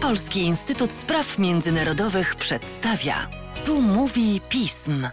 Polski Instytut Spraw Międzynarodowych przedstawia. Tu mówi pism.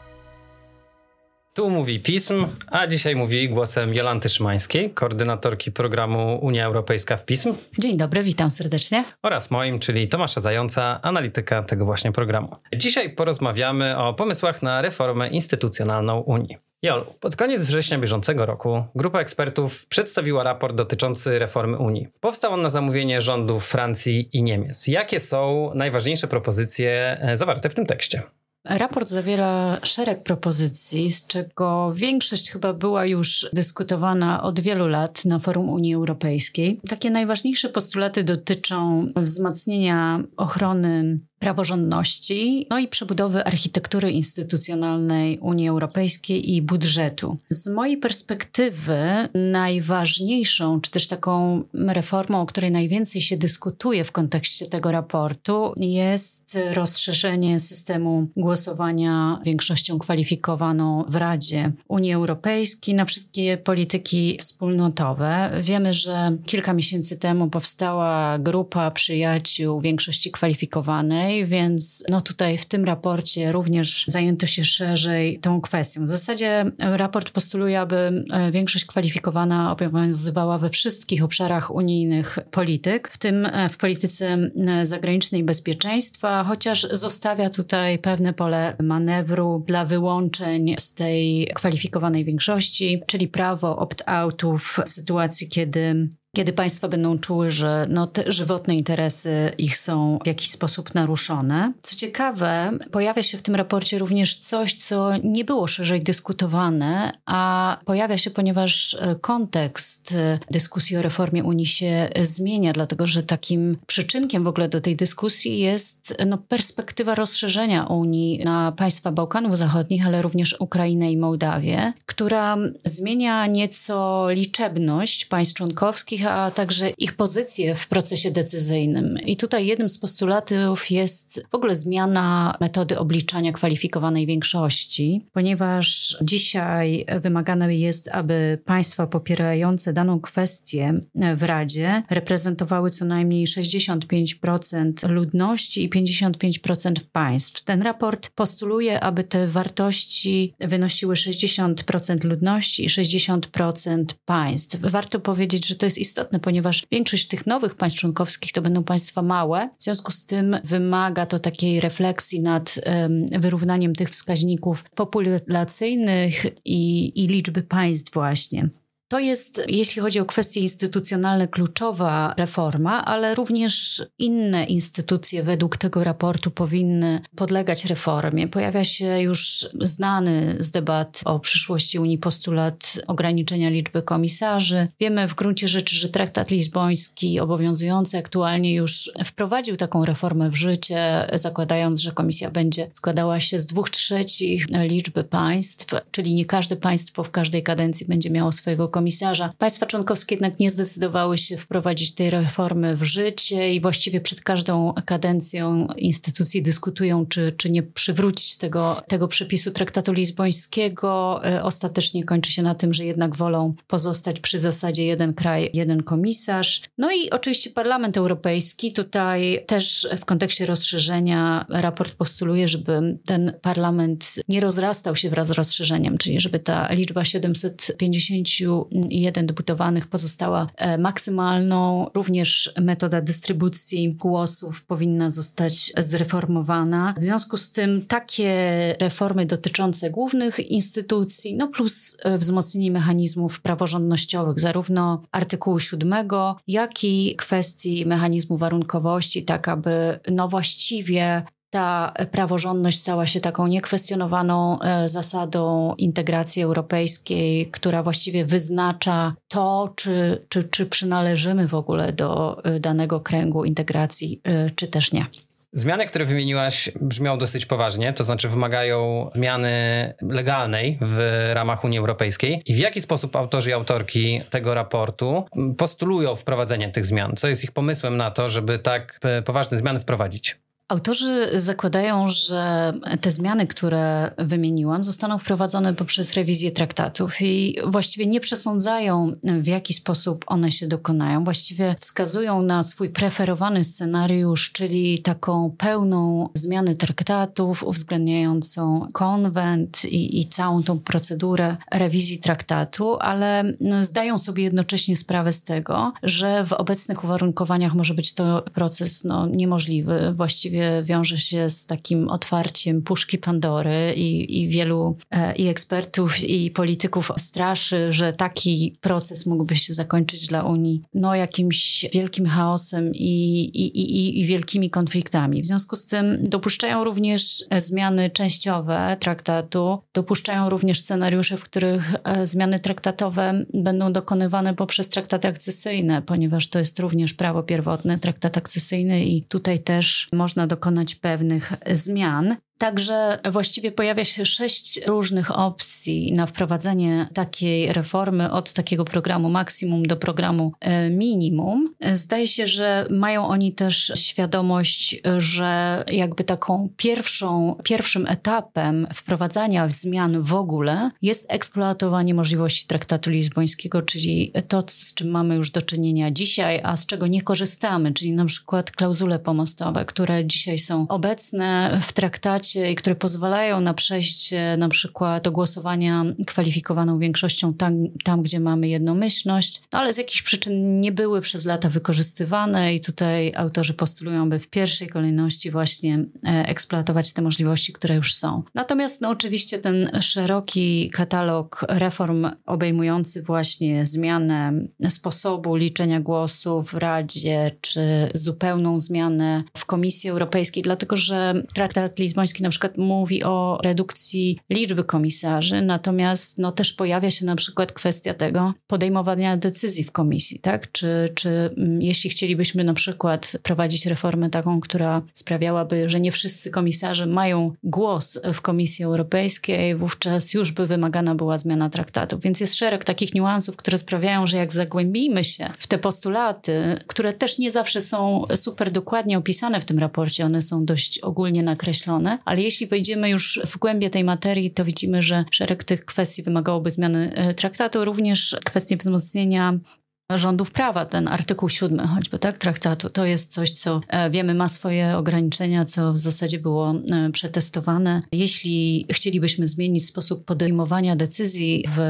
Tu mówi pism, a dzisiaj mówi głosem Jolanty Szymańskiej, koordynatorki programu Unia Europejska w pism. Dzień dobry, witam serdecznie. Oraz moim, czyli Tomasza Zająca, analityka tego właśnie programu. Dzisiaj porozmawiamy o pomysłach na reformę instytucjonalną Unii. Jolu, pod koniec września bieżącego roku grupa ekspertów przedstawiła raport dotyczący reformy Unii. Powstał on na zamówienie rządów Francji i Niemiec. Jakie są najważniejsze propozycje e, zawarte w tym tekście? Raport zawiera szereg propozycji, z czego większość chyba była już dyskutowana od wielu lat na forum Unii Europejskiej. Takie najważniejsze postulaty dotyczą wzmocnienia ochrony praworządności, no i przebudowy architektury instytucjonalnej Unii Europejskiej i budżetu. Z mojej perspektywy najważniejszą, czy też taką reformą, o której najwięcej się dyskutuje w kontekście tego raportu, jest rozszerzenie systemu głosowania większością kwalifikowaną w Radzie Unii Europejskiej na wszystkie polityki wspólnotowe. Wiemy, że kilka miesięcy temu powstała grupa przyjaciół większości kwalifikowanej, więc no tutaj w tym raporcie również zajęto się szerzej tą kwestią. W zasadzie raport postuluje, aby e, większość kwalifikowana obowiązywała we wszystkich obszarach unijnych polityk, w tym e, w polityce zagranicznej bezpieczeństwa, chociaż zostawia tutaj pewne pole manewru dla wyłączeń z tej kwalifikowanej większości, czyli prawo opt-outów w sytuacji, kiedy kiedy państwa będą czuły, że no, te żywotne interesy ich są w jakiś sposób naruszone. Co ciekawe, pojawia się w tym raporcie również coś, co nie było szerzej dyskutowane, a pojawia się, ponieważ e, kontekst e, dyskusji o reformie Unii się zmienia, dlatego że takim przyczynkiem w ogóle do tej dyskusji jest no, perspektywa rozszerzenia Unii na państwa Bałkanów Zachodnich, ale również Ukrainę i Mołdawię, która zmienia nieco liczebność państw członkowskich, a także ich pozycję w procesie decyzyjnym. I tutaj jednym z postulatów jest w ogóle zmiana metody obliczania kwalifikowanej większości, ponieważ dzisiaj wymagane jest, aby państwa popierające daną kwestię w Radzie reprezentowały co najmniej 65% ludności i 55% państw. Ten raport postuluje, aby te wartości wynosiły 60% ludności i 60% państw. Warto powiedzieć, że to jest istotne istotne, ponieważ większość tych nowych państw członkowskich to będą państwa małe. W związku z tym wymaga to takiej refleksji nad um, wyrównaniem tych wskaźników populacyjnych i, i liczby państw właśnie. To jest, jeśli chodzi o kwestie instytucjonalne, kluczowa reforma, ale również inne instytucje według tego raportu powinny podlegać reformie. Pojawia się już znany z debat o przyszłości Unii postulat ograniczenia liczby komisarzy. Wiemy w gruncie rzeczy, że traktat lizboński obowiązujący aktualnie już wprowadził taką reformę w życie, zakładając, że komisja będzie składała się z dwóch trzecich liczby państw, czyli nie każde państwo w każdej kadencji będzie miało swojego komisarza komisarza. Państwa członkowskie jednak nie zdecydowały się wprowadzić tej reformy w życie i właściwie przed każdą kadencją instytucje dyskutują, czy, czy nie przywrócić tego, tego przepisu traktatu lizbońskiego. E, ostatecznie kończy się na tym, że jednak wolą pozostać przy zasadzie jeden kraj, jeden komisarz. No i oczywiście Parlament Europejski tutaj też w kontekście rozszerzenia raport postuluje, żeby ten parlament nie rozrastał się wraz z rozszerzeniem, czyli żeby ta liczba 750 jeden deputowanych pozostała e, maksymalną. Również metoda dystrybucji głosów powinna zostać zreformowana. W związku z tym takie reformy dotyczące głównych instytucji, no plus e, wzmocnienie mechanizmów praworządnościowych, zarówno artykułu 7, jak i kwestii mechanizmu warunkowości, tak aby no właściwie ta praworządność stała się taką niekwestionowaną e, zasadą integracji europejskiej, która właściwie wyznacza to, czy, czy, czy przynależymy w ogóle do e, danego kręgu integracji, e, czy też nie. Zmiany, które wymieniłaś, brzmią dosyć poważnie, to znaczy wymagają zmiany legalnej w ramach Unii Europejskiej. I w jaki sposób autorzy i autorki tego raportu postulują wprowadzenie tych zmian? Co jest ich pomysłem na to, żeby tak poważne zmiany wprowadzić? Autorzy zakładają, że te zmiany, które wymieniłam, zostaną wprowadzone poprzez rewizję traktatów i właściwie nie przesądzają, w jaki sposób one się dokonają. Właściwie wskazują na swój preferowany scenariusz, czyli taką pełną zmianę traktatów, uwzględniającą konwent i, i całą tą procedurę rewizji traktatu, ale zdają sobie jednocześnie sprawę z tego, że w obecnych uwarunkowaniach może być to proces no, niemożliwy. Właściwie wiąże się z takim otwarciem puszki Pandory i, i wielu e, i ekspertów, i polityków straszy, że taki proces mógłby się zakończyć dla Unii no, jakimś wielkim chaosem i, i, i, i wielkimi konfliktami. W związku z tym dopuszczają również zmiany częściowe traktatu, dopuszczają również scenariusze, w których e, zmiany traktatowe będą dokonywane poprzez traktaty akcesyjne, ponieważ to jest również prawo pierwotne, traktat akcesyjny i tutaj też można dokonać pewnych zmian. Także właściwie pojawia się sześć różnych opcji na wprowadzenie takiej reformy od takiego programu maksimum do programu e, minimum. Zdaje się, że mają oni też świadomość, że jakby taką pierwszą, pierwszym etapem wprowadzania zmian w ogóle jest eksploatowanie możliwości traktatu lizbońskiego, czyli to, z czym mamy już do czynienia dzisiaj, a z czego nie korzystamy, czyli na przykład klauzule pomostowe, które dzisiaj są obecne w traktacie i które pozwalają na przejście na przykład do głosowania kwalifikowaną większością tam, tam gdzie mamy jednomyślność, no ale z jakichś przyczyn nie były przez lata wykorzystywane i tutaj autorzy postulują, by w pierwszej kolejności właśnie e, eksploatować te możliwości, które już są. Natomiast no oczywiście ten szeroki katalog reform obejmujący właśnie zmianę sposobu liczenia głosów w Radzie, czy zupełną zmianę w Komisji Europejskiej, dlatego że traktat lizboński na przykład mówi o redukcji liczby komisarzy, natomiast no, też pojawia się na przykład kwestia tego podejmowania decyzji w komisji, tak? Czy, czy mm, jeśli chcielibyśmy na przykład prowadzić reformę taką, która sprawiałaby, że nie wszyscy komisarze mają głos w Komisji Europejskiej, wówczas już by wymagana była zmiana traktatów. Więc jest szereg takich niuansów, które sprawiają, że jak zagłębimy się w te postulaty, które też nie zawsze są super dokładnie opisane w tym raporcie, one są dość ogólnie nakreślone, ale jeśli wejdziemy już w głębie tej materii, to widzimy, że szereg tych kwestii wymagałoby zmiany e, traktatu, również kwestie wzmocnienia rządów prawa, ten artykuł siódmy choćby, tak, traktatu, to jest coś, co e, wiemy ma swoje ograniczenia, co w zasadzie było e, przetestowane. Jeśli chcielibyśmy zmienić sposób podejmowania decyzji w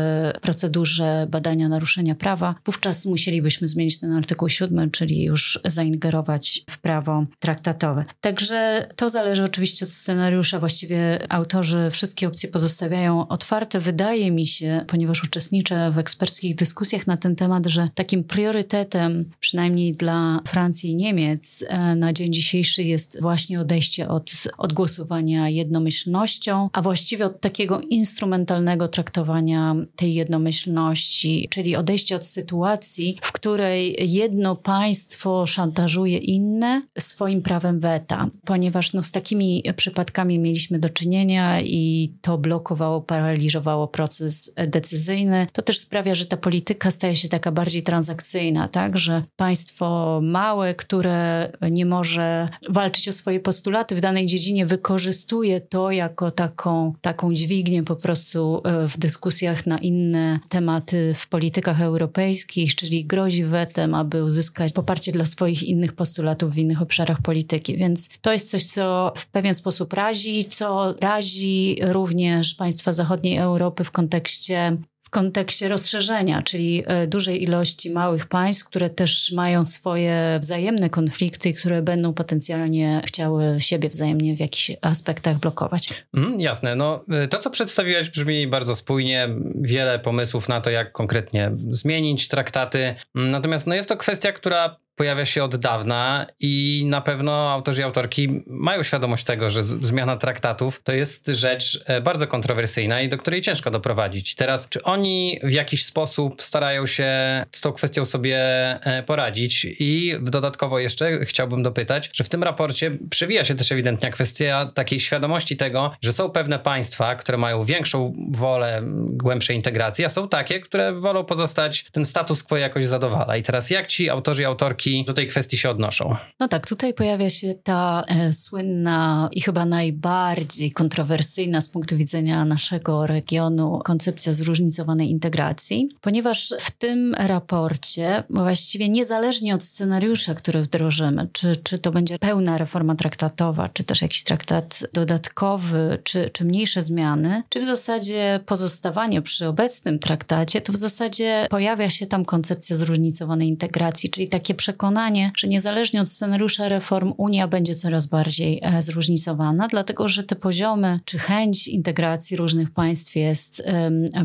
procedurze badania naruszenia prawa, wówczas musielibyśmy zmienić ten artykuł siódmy, czyli już zaingerować w prawo traktatowe. Także to zależy oczywiście od scenariusza. Właściwie autorzy wszystkie opcje pozostawiają otwarte. Wydaje mi się, ponieważ uczestniczę w eksperckich dyskusjach na ten temat, że taki takim priorytetem, przynajmniej dla Francji i Niemiec, e, na dzień dzisiejszy jest właśnie odejście od, od głosowania jednomyślnością, a właściwie od takiego instrumentalnego traktowania tej jednomyślności, czyli odejście od sytuacji, w której jedno państwo szantażuje inne swoim prawem weta, ponieważ no, z takimi przypadkami mieliśmy do czynienia i to blokowało, paraliżowało proces decyzyjny. To też sprawia, że ta polityka staje się taka bardziej transparentna transakcyjna, tak, że państwo małe, które nie może walczyć o swoje postulaty w danej dziedzinie, wykorzystuje to jako taką, taką dźwignię po prostu e, w dyskusjach na inne tematy w politykach europejskich, czyli grozi wetem, aby uzyskać poparcie dla swoich innych postulatów w innych obszarach polityki. Więc to jest coś, co w pewien sposób razi, co razi również państwa zachodniej Europy w kontekście kontekście rozszerzenia, czyli e, dużej ilości małych państw, które też mają swoje wzajemne konflikty, które będą potencjalnie chciały siebie wzajemnie w jakichś aspektach blokować. Mm, jasne. No, e, to, co przedstawiłeś, brzmi bardzo spójnie. Wiele pomysłów na to, jak konkretnie zmienić traktaty. Mm, natomiast no, jest to kwestia, która pojawia się od dawna i na pewno autorzy i autorki mają świadomość tego, że zmiana traktatów to jest rzecz e, bardzo kontrowersyjna i do której ciężko doprowadzić. Teraz, czy oni w jakiś sposób starają się z tą kwestią sobie e, poradzić? I dodatkowo jeszcze chciałbym dopytać, że w tym raporcie przewija się też ewidentnie kwestia takiej świadomości tego, że są pewne państwa, które mają większą wolę głębszej integracji, a są takie, które wolą pozostać, ten status quo jakoś zadowala. I teraz jak ci autorzy i autorki kwestii, do tej kwestii się odnoszą. No tak, tutaj pojawia się ta e, słynna i chyba najbardziej kontrowersyjna z punktu widzenia naszego regionu koncepcja zróżnicowanej integracji, ponieważ w tym raporcie właściwie niezależnie od scenariusza, który wdrożymy, czy, czy to będzie pełna reforma traktatowa, czy też jakiś traktat dodatkowy, czy, czy mniejsze zmiany, czy w zasadzie pozostawanie przy obecnym traktacie, to w zasadzie pojawia się tam koncepcja zróżnicowanej integracji, czyli takie przekonanie, że niezależnie od scenariusza reform Unia będzie coraz bardziej e, zróżnicowana, dlatego że te poziomy czy chęć integracji różnych państw jest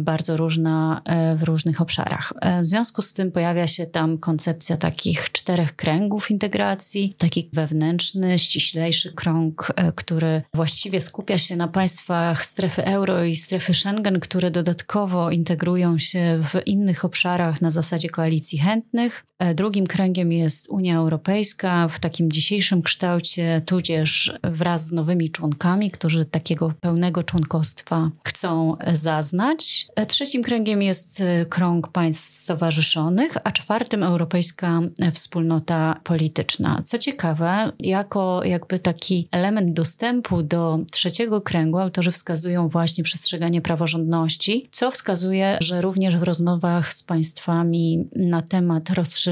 bardzo różna e, w różnych obszarach. E, w związku z tym pojawia się tam koncepcja takich czterech kręgów integracji, taki wewnętrzny, ściślejszy krąg, który właściwie skupia się na państwach strefy euro i strefy Schengen, które dodatkowo integrują się w innych obszarach na zasadzie koalicji chętnych. E, drugim kręgiem jest Unia Europejska w takim dzisiejszym kształcie, tudzież wraz z nowymi członkami, którzy takiego pełnego członkostwa chcą zaznać. E, trzecim kręgiem jest e, krąg państw stowarzyszonych, a czwartym Europejska Wspólnota Polityczna. Co ciekawe, jako jakby taki element dostępu do trzeciego kręgu autorzy wskazują właśnie przestrzeganie praworządności, co wskazuje, że również w rozmowach z państwami na temat rozszerzenia,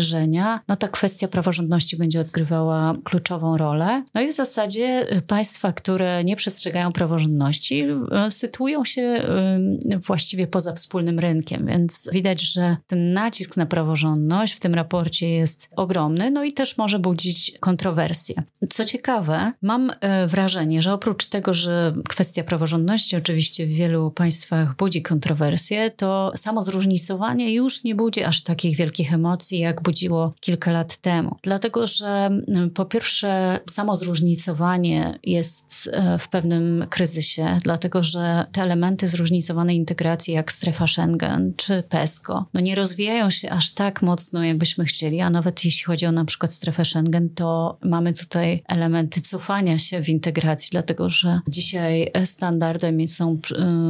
no ta kwestia praworządności będzie odgrywała kluczową rolę. No i w zasadzie y, państwa, które nie przestrzegają praworządności, y, sytuują się y, właściwie poza wspólnym rynkiem, więc widać, że ten nacisk na praworządność w tym raporcie jest ogromny, no i też może budzić kontrowersje. Co ciekawe, mam wrażenie, że oprócz tego, że kwestia praworządności oczywiście w wielu państwach budzi kontrowersje, to samo zróżnicowanie już nie budzi aż takich wielkich emocji, jak budziło kilka lat temu. Dlatego, że mm, po pierwsze, samo zróżnicowanie jest e, w pewnym kryzysie, dlatego że te elementy zróżnicowanej integracji, jak strefa Schengen czy PESCO, no nie rozwijają się aż tak mocno, jakbyśmy chcieli, a nawet jeśli chodzi o na przykład strefę Schengen, to mamy tutaj elementy cofania się w integracji, dlatego że dzisiaj standardem są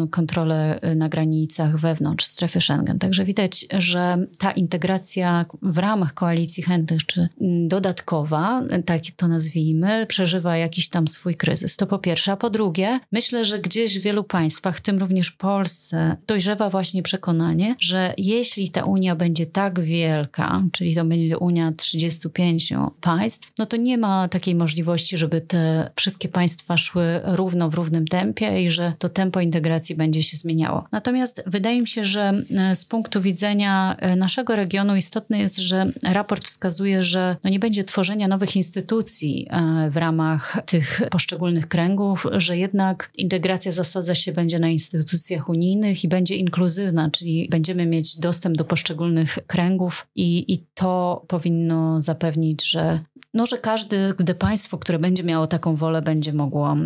y, kontrole na granicach wewnątrz strefy Schengen. Także widać, że ta integracja w ramach koalicji chętnych, czy dodatkowa, tak to nazwijmy, przeżywa jakiś tam swój kryzys. To po pierwsze. A po drugie, myślę, że gdzieś w wielu państwach, w tym również w Polsce, dojrzewa właśnie przekonanie, że jeśli ta Unia będzie tak wielka, czyli to będzie Unia 35 państw, no to nie ma takiej możliwości, żeby te wszystkie państwa szły równo w równym tempie i że to tempo integracji będzie się zmieniało. Natomiast wydaje mi się, że e, z punktu widzenia e, naszego regionu istotne jest, że raport wskazuje, że no nie będzie tworzenia nowych instytucji e, w ramach tych poszczególnych kręgów, że jednak integracja zasadza się będzie na instytucjach unijnych i będzie inkluzywna, czyli będziemy mieć dostęp do poszczególnych kręgów i, i to powinno zapewnić, że no, że każdy, gdy państwo, które będzie miało taką wolę, będzie mogło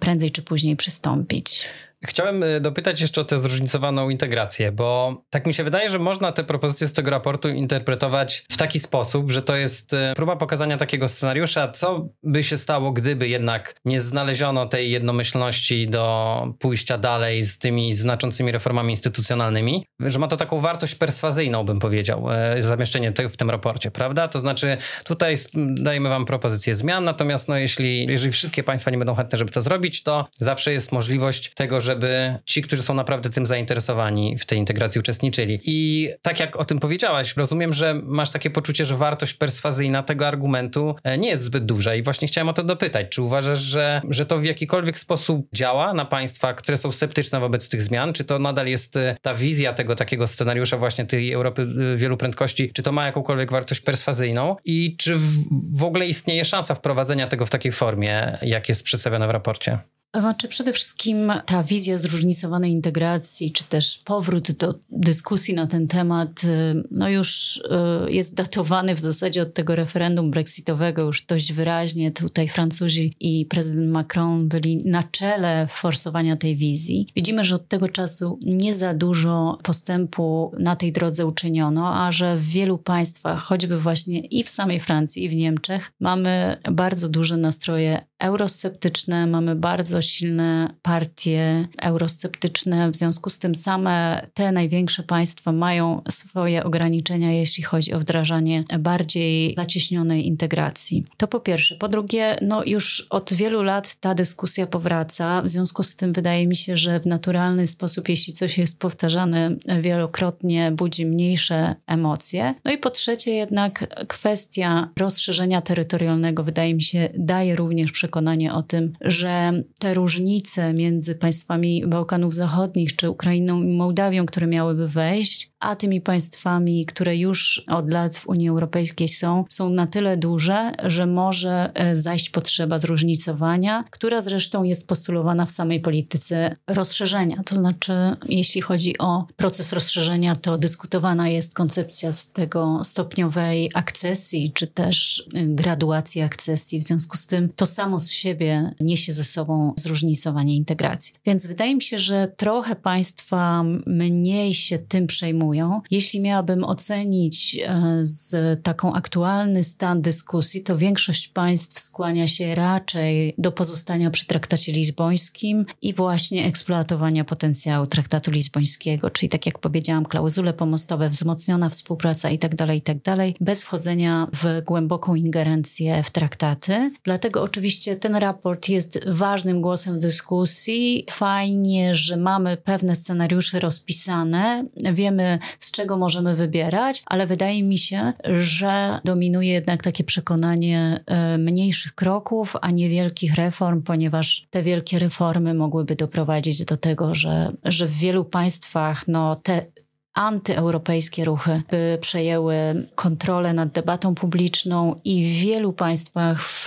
prędzej czy później przystąpić. Chciałem y, dopytać jeszcze o tę zróżnicowaną integrację, bo tak mi się wydaje, że można te propozycje z tego raportu interpretować w taki sposób, że to jest y, próba pokazania takiego scenariusza, co by się stało, gdyby jednak nie znaleziono tej jednomyślności do pójścia dalej z tymi znaczącymi reformami instytucjonalnymi, że ma to taką wartość perswazyjną, bym powiedział, y, zamieszczenie w tym raporcie, prawda? To znaczy, tutaj dajemy wam propozycję zmian, natomiast no, jeśli, jeżeli wszystkie państwa nie będą chętne, żeby to zrobić, to zawsze jest możliwość tego, że żeby ci, którzy są naprawdę tym zainteresowani, w tej integracji uczestniczyli. I tak jak o tym powiedziałaś, rozumiem, że masz takie poczucie, że wartość perswazyjna tego argumentu e, nie jest zbyt duża. I właśnie chciałem o to dopytać. Czy uważasz, że, że to w jakikolwiek sposób działa na państwa, które są sceptyczne wobec tych zmian? Czy to nadal jest e, ta wizja tego takiego scenariusza właśnie tej Europy e, wielu prędkości? Czy to ma jakąkolwiek wartość perswazyjną? I czy w, w ogóle istnieje szansa wprowadzenia tego w takiej formie, jak jest przedstawione w raporcie? Znaczy przede wszystkim ta wizja zróżnicowanej integracji, czy też powrót do dyskusji na ten temat, y, no już y, jest datowany w zasadzie od tego referendum brexitowego już dość wyraźnie. Tutaj Francuzi i prezydent Macron byli na czele forsowania tej wizji. Widzimy, że od tego czasu nie za dużo postępu na tej drodze uczyniono, a że w wielu państwach, choćby właśnie i w samej Francji, i w Niemczech, mamy bardzo duże nastroje eurosceptyczne, mamy bardzo silne partie eurosceptyczne, w związku z tym same te największe państwa mają swoje ograniczenia, jeśli chodzi o wdrażanie bardziej zacieśnionej integracji. To po pierwsze. Po drugie, no już od wielu lat ta dyskusja powraca, w związku z tym wydaje mi się, że w naturalny sposób, jeśli coś jest powtarzane wielokrotnie, budzi mniejsze emocje. No i po trzecie jednak kwestia rozszerzenia terytorialnego wydaje mi się daje również przekonanie o tym, że te różnice między państwami Bałkanów Zachodnich czy Ukrainą i Mołdawią, które miałyby wejść, a tymi państwami, które już od lat w Unii Europejskiej są, są na tyle duże, że może e, zajść potrzeba zróżnicowania, która zresztą jest postulowana w samej polityce rozszerzenia. To znaczy, jeśli chodzi o proces rozszerzenia, to dyskutowana jest koncepcja z tego stopniowej akcesji, czy też e, graduacji akcesji. W związku z tym to samo z siebie niesie ze sobą zróżnicowanie integracji. Więc wydaje mi się, że trochę państwa mniej się tym przejmują, jeśli miałabym ocenić e, z taką aktualny stan dyskusji, to większość państw skłania się raczej do pozostania przy traktacie lizbońskim i właśnie eksploatowania potencjału traktatu lizbońskiego, czyli tak jak powiedziałam, klauzule pomostowe, wzmocniona współpraca itd., tak itd., tak bez wchodzenia w głęboką ingerencję w traktaty. Dlatego oczywiście ten raport jest ważnym głosem w dyskusji. Fajnie, że mamy pewne scenariusze rozpisane, wiemy z czego możemy wybierać, ale wydaje mi się, że dominuje jednak takie przekonanie e, mniejszych kroków, a nie wielkich reform, ponieważ te wielkie reformy mogłyby doprowadzić do tego, że, że w wielu państwach no, te antyeuropejskie ruchy by przejęły kontrolę nad debatą publiczną i w wielu państwach w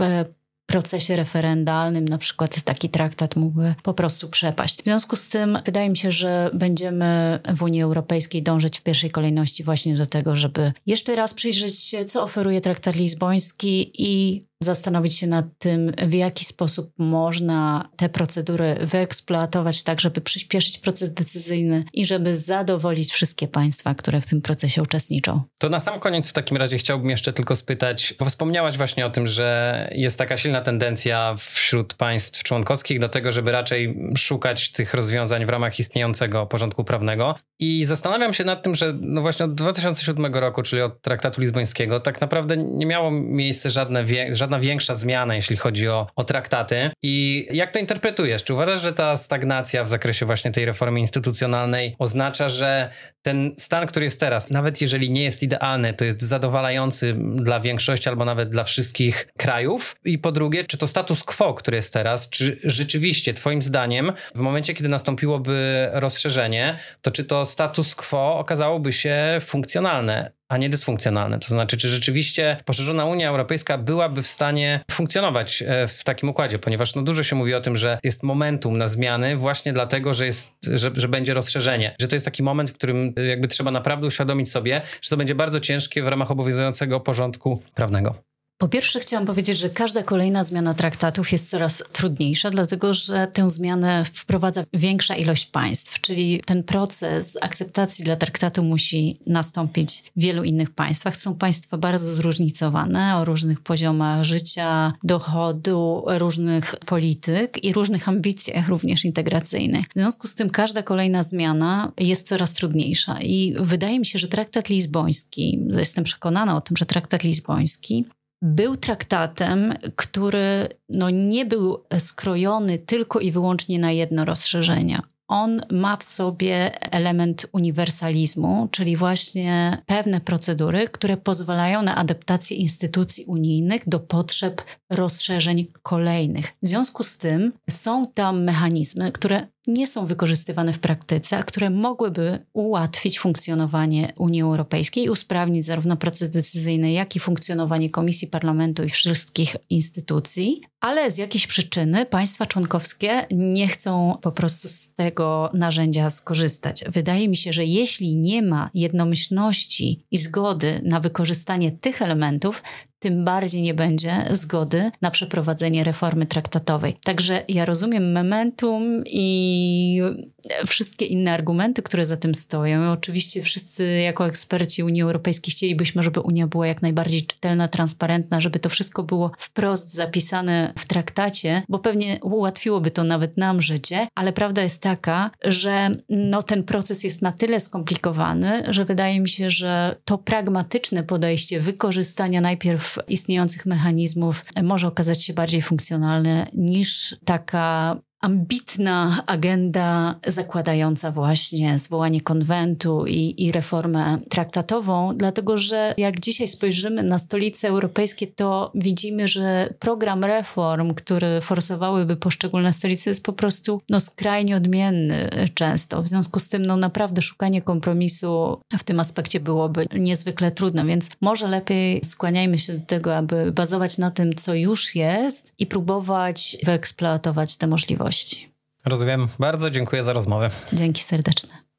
procesie referendalnym, na przykład taki traktat mógłby po prostu przepaść. W związku z tym wydaje mi się, że będziemy w Unii Europejskiej dążyć w pierwszej kolejności właśnie do tego, żeby jeszcze raz przyjrzeć się, co oferuje traktat lizboński i zastanowić się nad tym, w jaki sposób można te procedury wyeksploatować tak, żeby przyspieszyć proces decyzyjny i żeby zadowolić wszystkie państwa, które w tym procesie uczestniczą. To na sam koniec w takim razie chciałbym jeszcze tylko spytać, bo wspomniałaś właśnie o tym, że jest taka silna tendencja wśród państw członkowskich do tego, żeby raczej szukać tych rozwiązań w ramach istniejącego porządku prawnego. I zastanawiam się nad tym, że no właśnie od 2007 roku, czyli od traktatu lizbońskiego, tak naprawdę nie miało miejsca żadne, żadna żadna większa zmiana, jeśli chodzi o, o traktaty. I jak to interpretujesz? Czy uważasz, że ta stagnacja w zakresie właśnie tej reformy instytucjonalnej oznacza, że ten stan, który jest teraz, nawet jeżeli nie jest idealny, to jest zadowalający dla większości albo nawet dla wszystkich krajów? I po drugie, czy to status quo, który jest teraz, czy rzeczywiście, Twoim zdaniem, w momencie, kiedy nastąpiłoby rozszerzenie, to czy to status quo okazałoby się funkcjonalne? A nie dysfunkcjonalne. To znaczy, czy rzeczywiście poszerzona Unia Europejska byłaby w stanie funkcjonować e, w takim układzie, ponieważ no, dużo się mówi o tym, że jest momentum na zmiany właśnie dlatego, że, jest, że, że będzie rozszerzenie. Że to jest taki moment, w którym e, jakby trzeba naprawdę uświadomić sobie, że to będzie bardzo ciężkie w ramach obowiązującego porządku prawnego. Po pierwsze, chciałam powiedzieć, że każda kolejna zmiana traktatów jest coraz trudniejsza, dlatego że tę zmianę wprowadza większa ilość państw, czyli ten proces akceptacji dla traktatu musi nastąpić w wielu innych państwach. Są państwa bardzo zróżnicowane o różnych poziomach życia, dochodu, różnych polityk i różnych ambicjach, również integracyjnych. W związku z tym każda kolejna zmiana jest coraz trudniejsza i wydaje mi się, że traktat lizboński, jestem przekonana o tym, że traktat lizboński był traktatem, który no, nie był skrojony tylko i wyłącznie na jedno rozszerzenie. On ma w sobie element uniwersalizmu, czyli właśnie pewne procedury, które pozwalają na adaptację instytucji unijnych do potrzeb rozszerzeń kolejnych. W związku z tym są tam mechanizmy, które nie są wykorzystywane w praktyce, a które mogłyby ułatwić funkcjonowanie Unii Europejskiej usprawnić zarówno proces decyzyjny, jak i funkcjonowanie Komisji, Parlamentu i wszystkich instytucji, ale z jakiejś przyczyny państwa członkowskie nie chcą po prostu z tego narzędzia skorzystać. Wydaje mi się, że jeśli nie ma jednomyślności i zgody na wykorzystanie tych elementów, tym bardziej nie będzie zgody na przeprowadzenie reformy traktatowej. Także ja rozumiem momentum i wszystkie inne argumenty, które za tym stoją. Oczywiście wszyscy jako eksperci Unii Europejskiej chcielibyśmy, żeby Unia była jak najbardziej czytelna, transparentna, żeby to wszystko było wprost zapisane w traktacie, bo pewnie ułatwiłoby to nawet nam życie, ale prawda jest taka, że no, ten proces jest na tyle skomplikowany, że wydaje mi się, że to pragmatyczne podejście wykorzystania najpierw istniejących mechanizmów może okazać się bardziej funkcjonalne niż taka ambitna agenda zakładająca właśnie zwołanie konwentu i, i reformę traktatową, dlatego że jak dzisiaj spojrzymy na stolice europejskie, to widzimy, że program reform, który forsowałyby poszczególne stolice, jest po prostu no, skrajnie odmienny często. W związku z tym no, naprawdę szukanie kompromisu w tym aspekcie byłoby niezwykle trudne, więc może lepiej skłaniajmy się do tego, aby bazować na tym, co już jest i próbować wyeksploatować te możliwości. Rozumiem. Bardzo dziękuję za rozmowę. Dzięki serdeczne.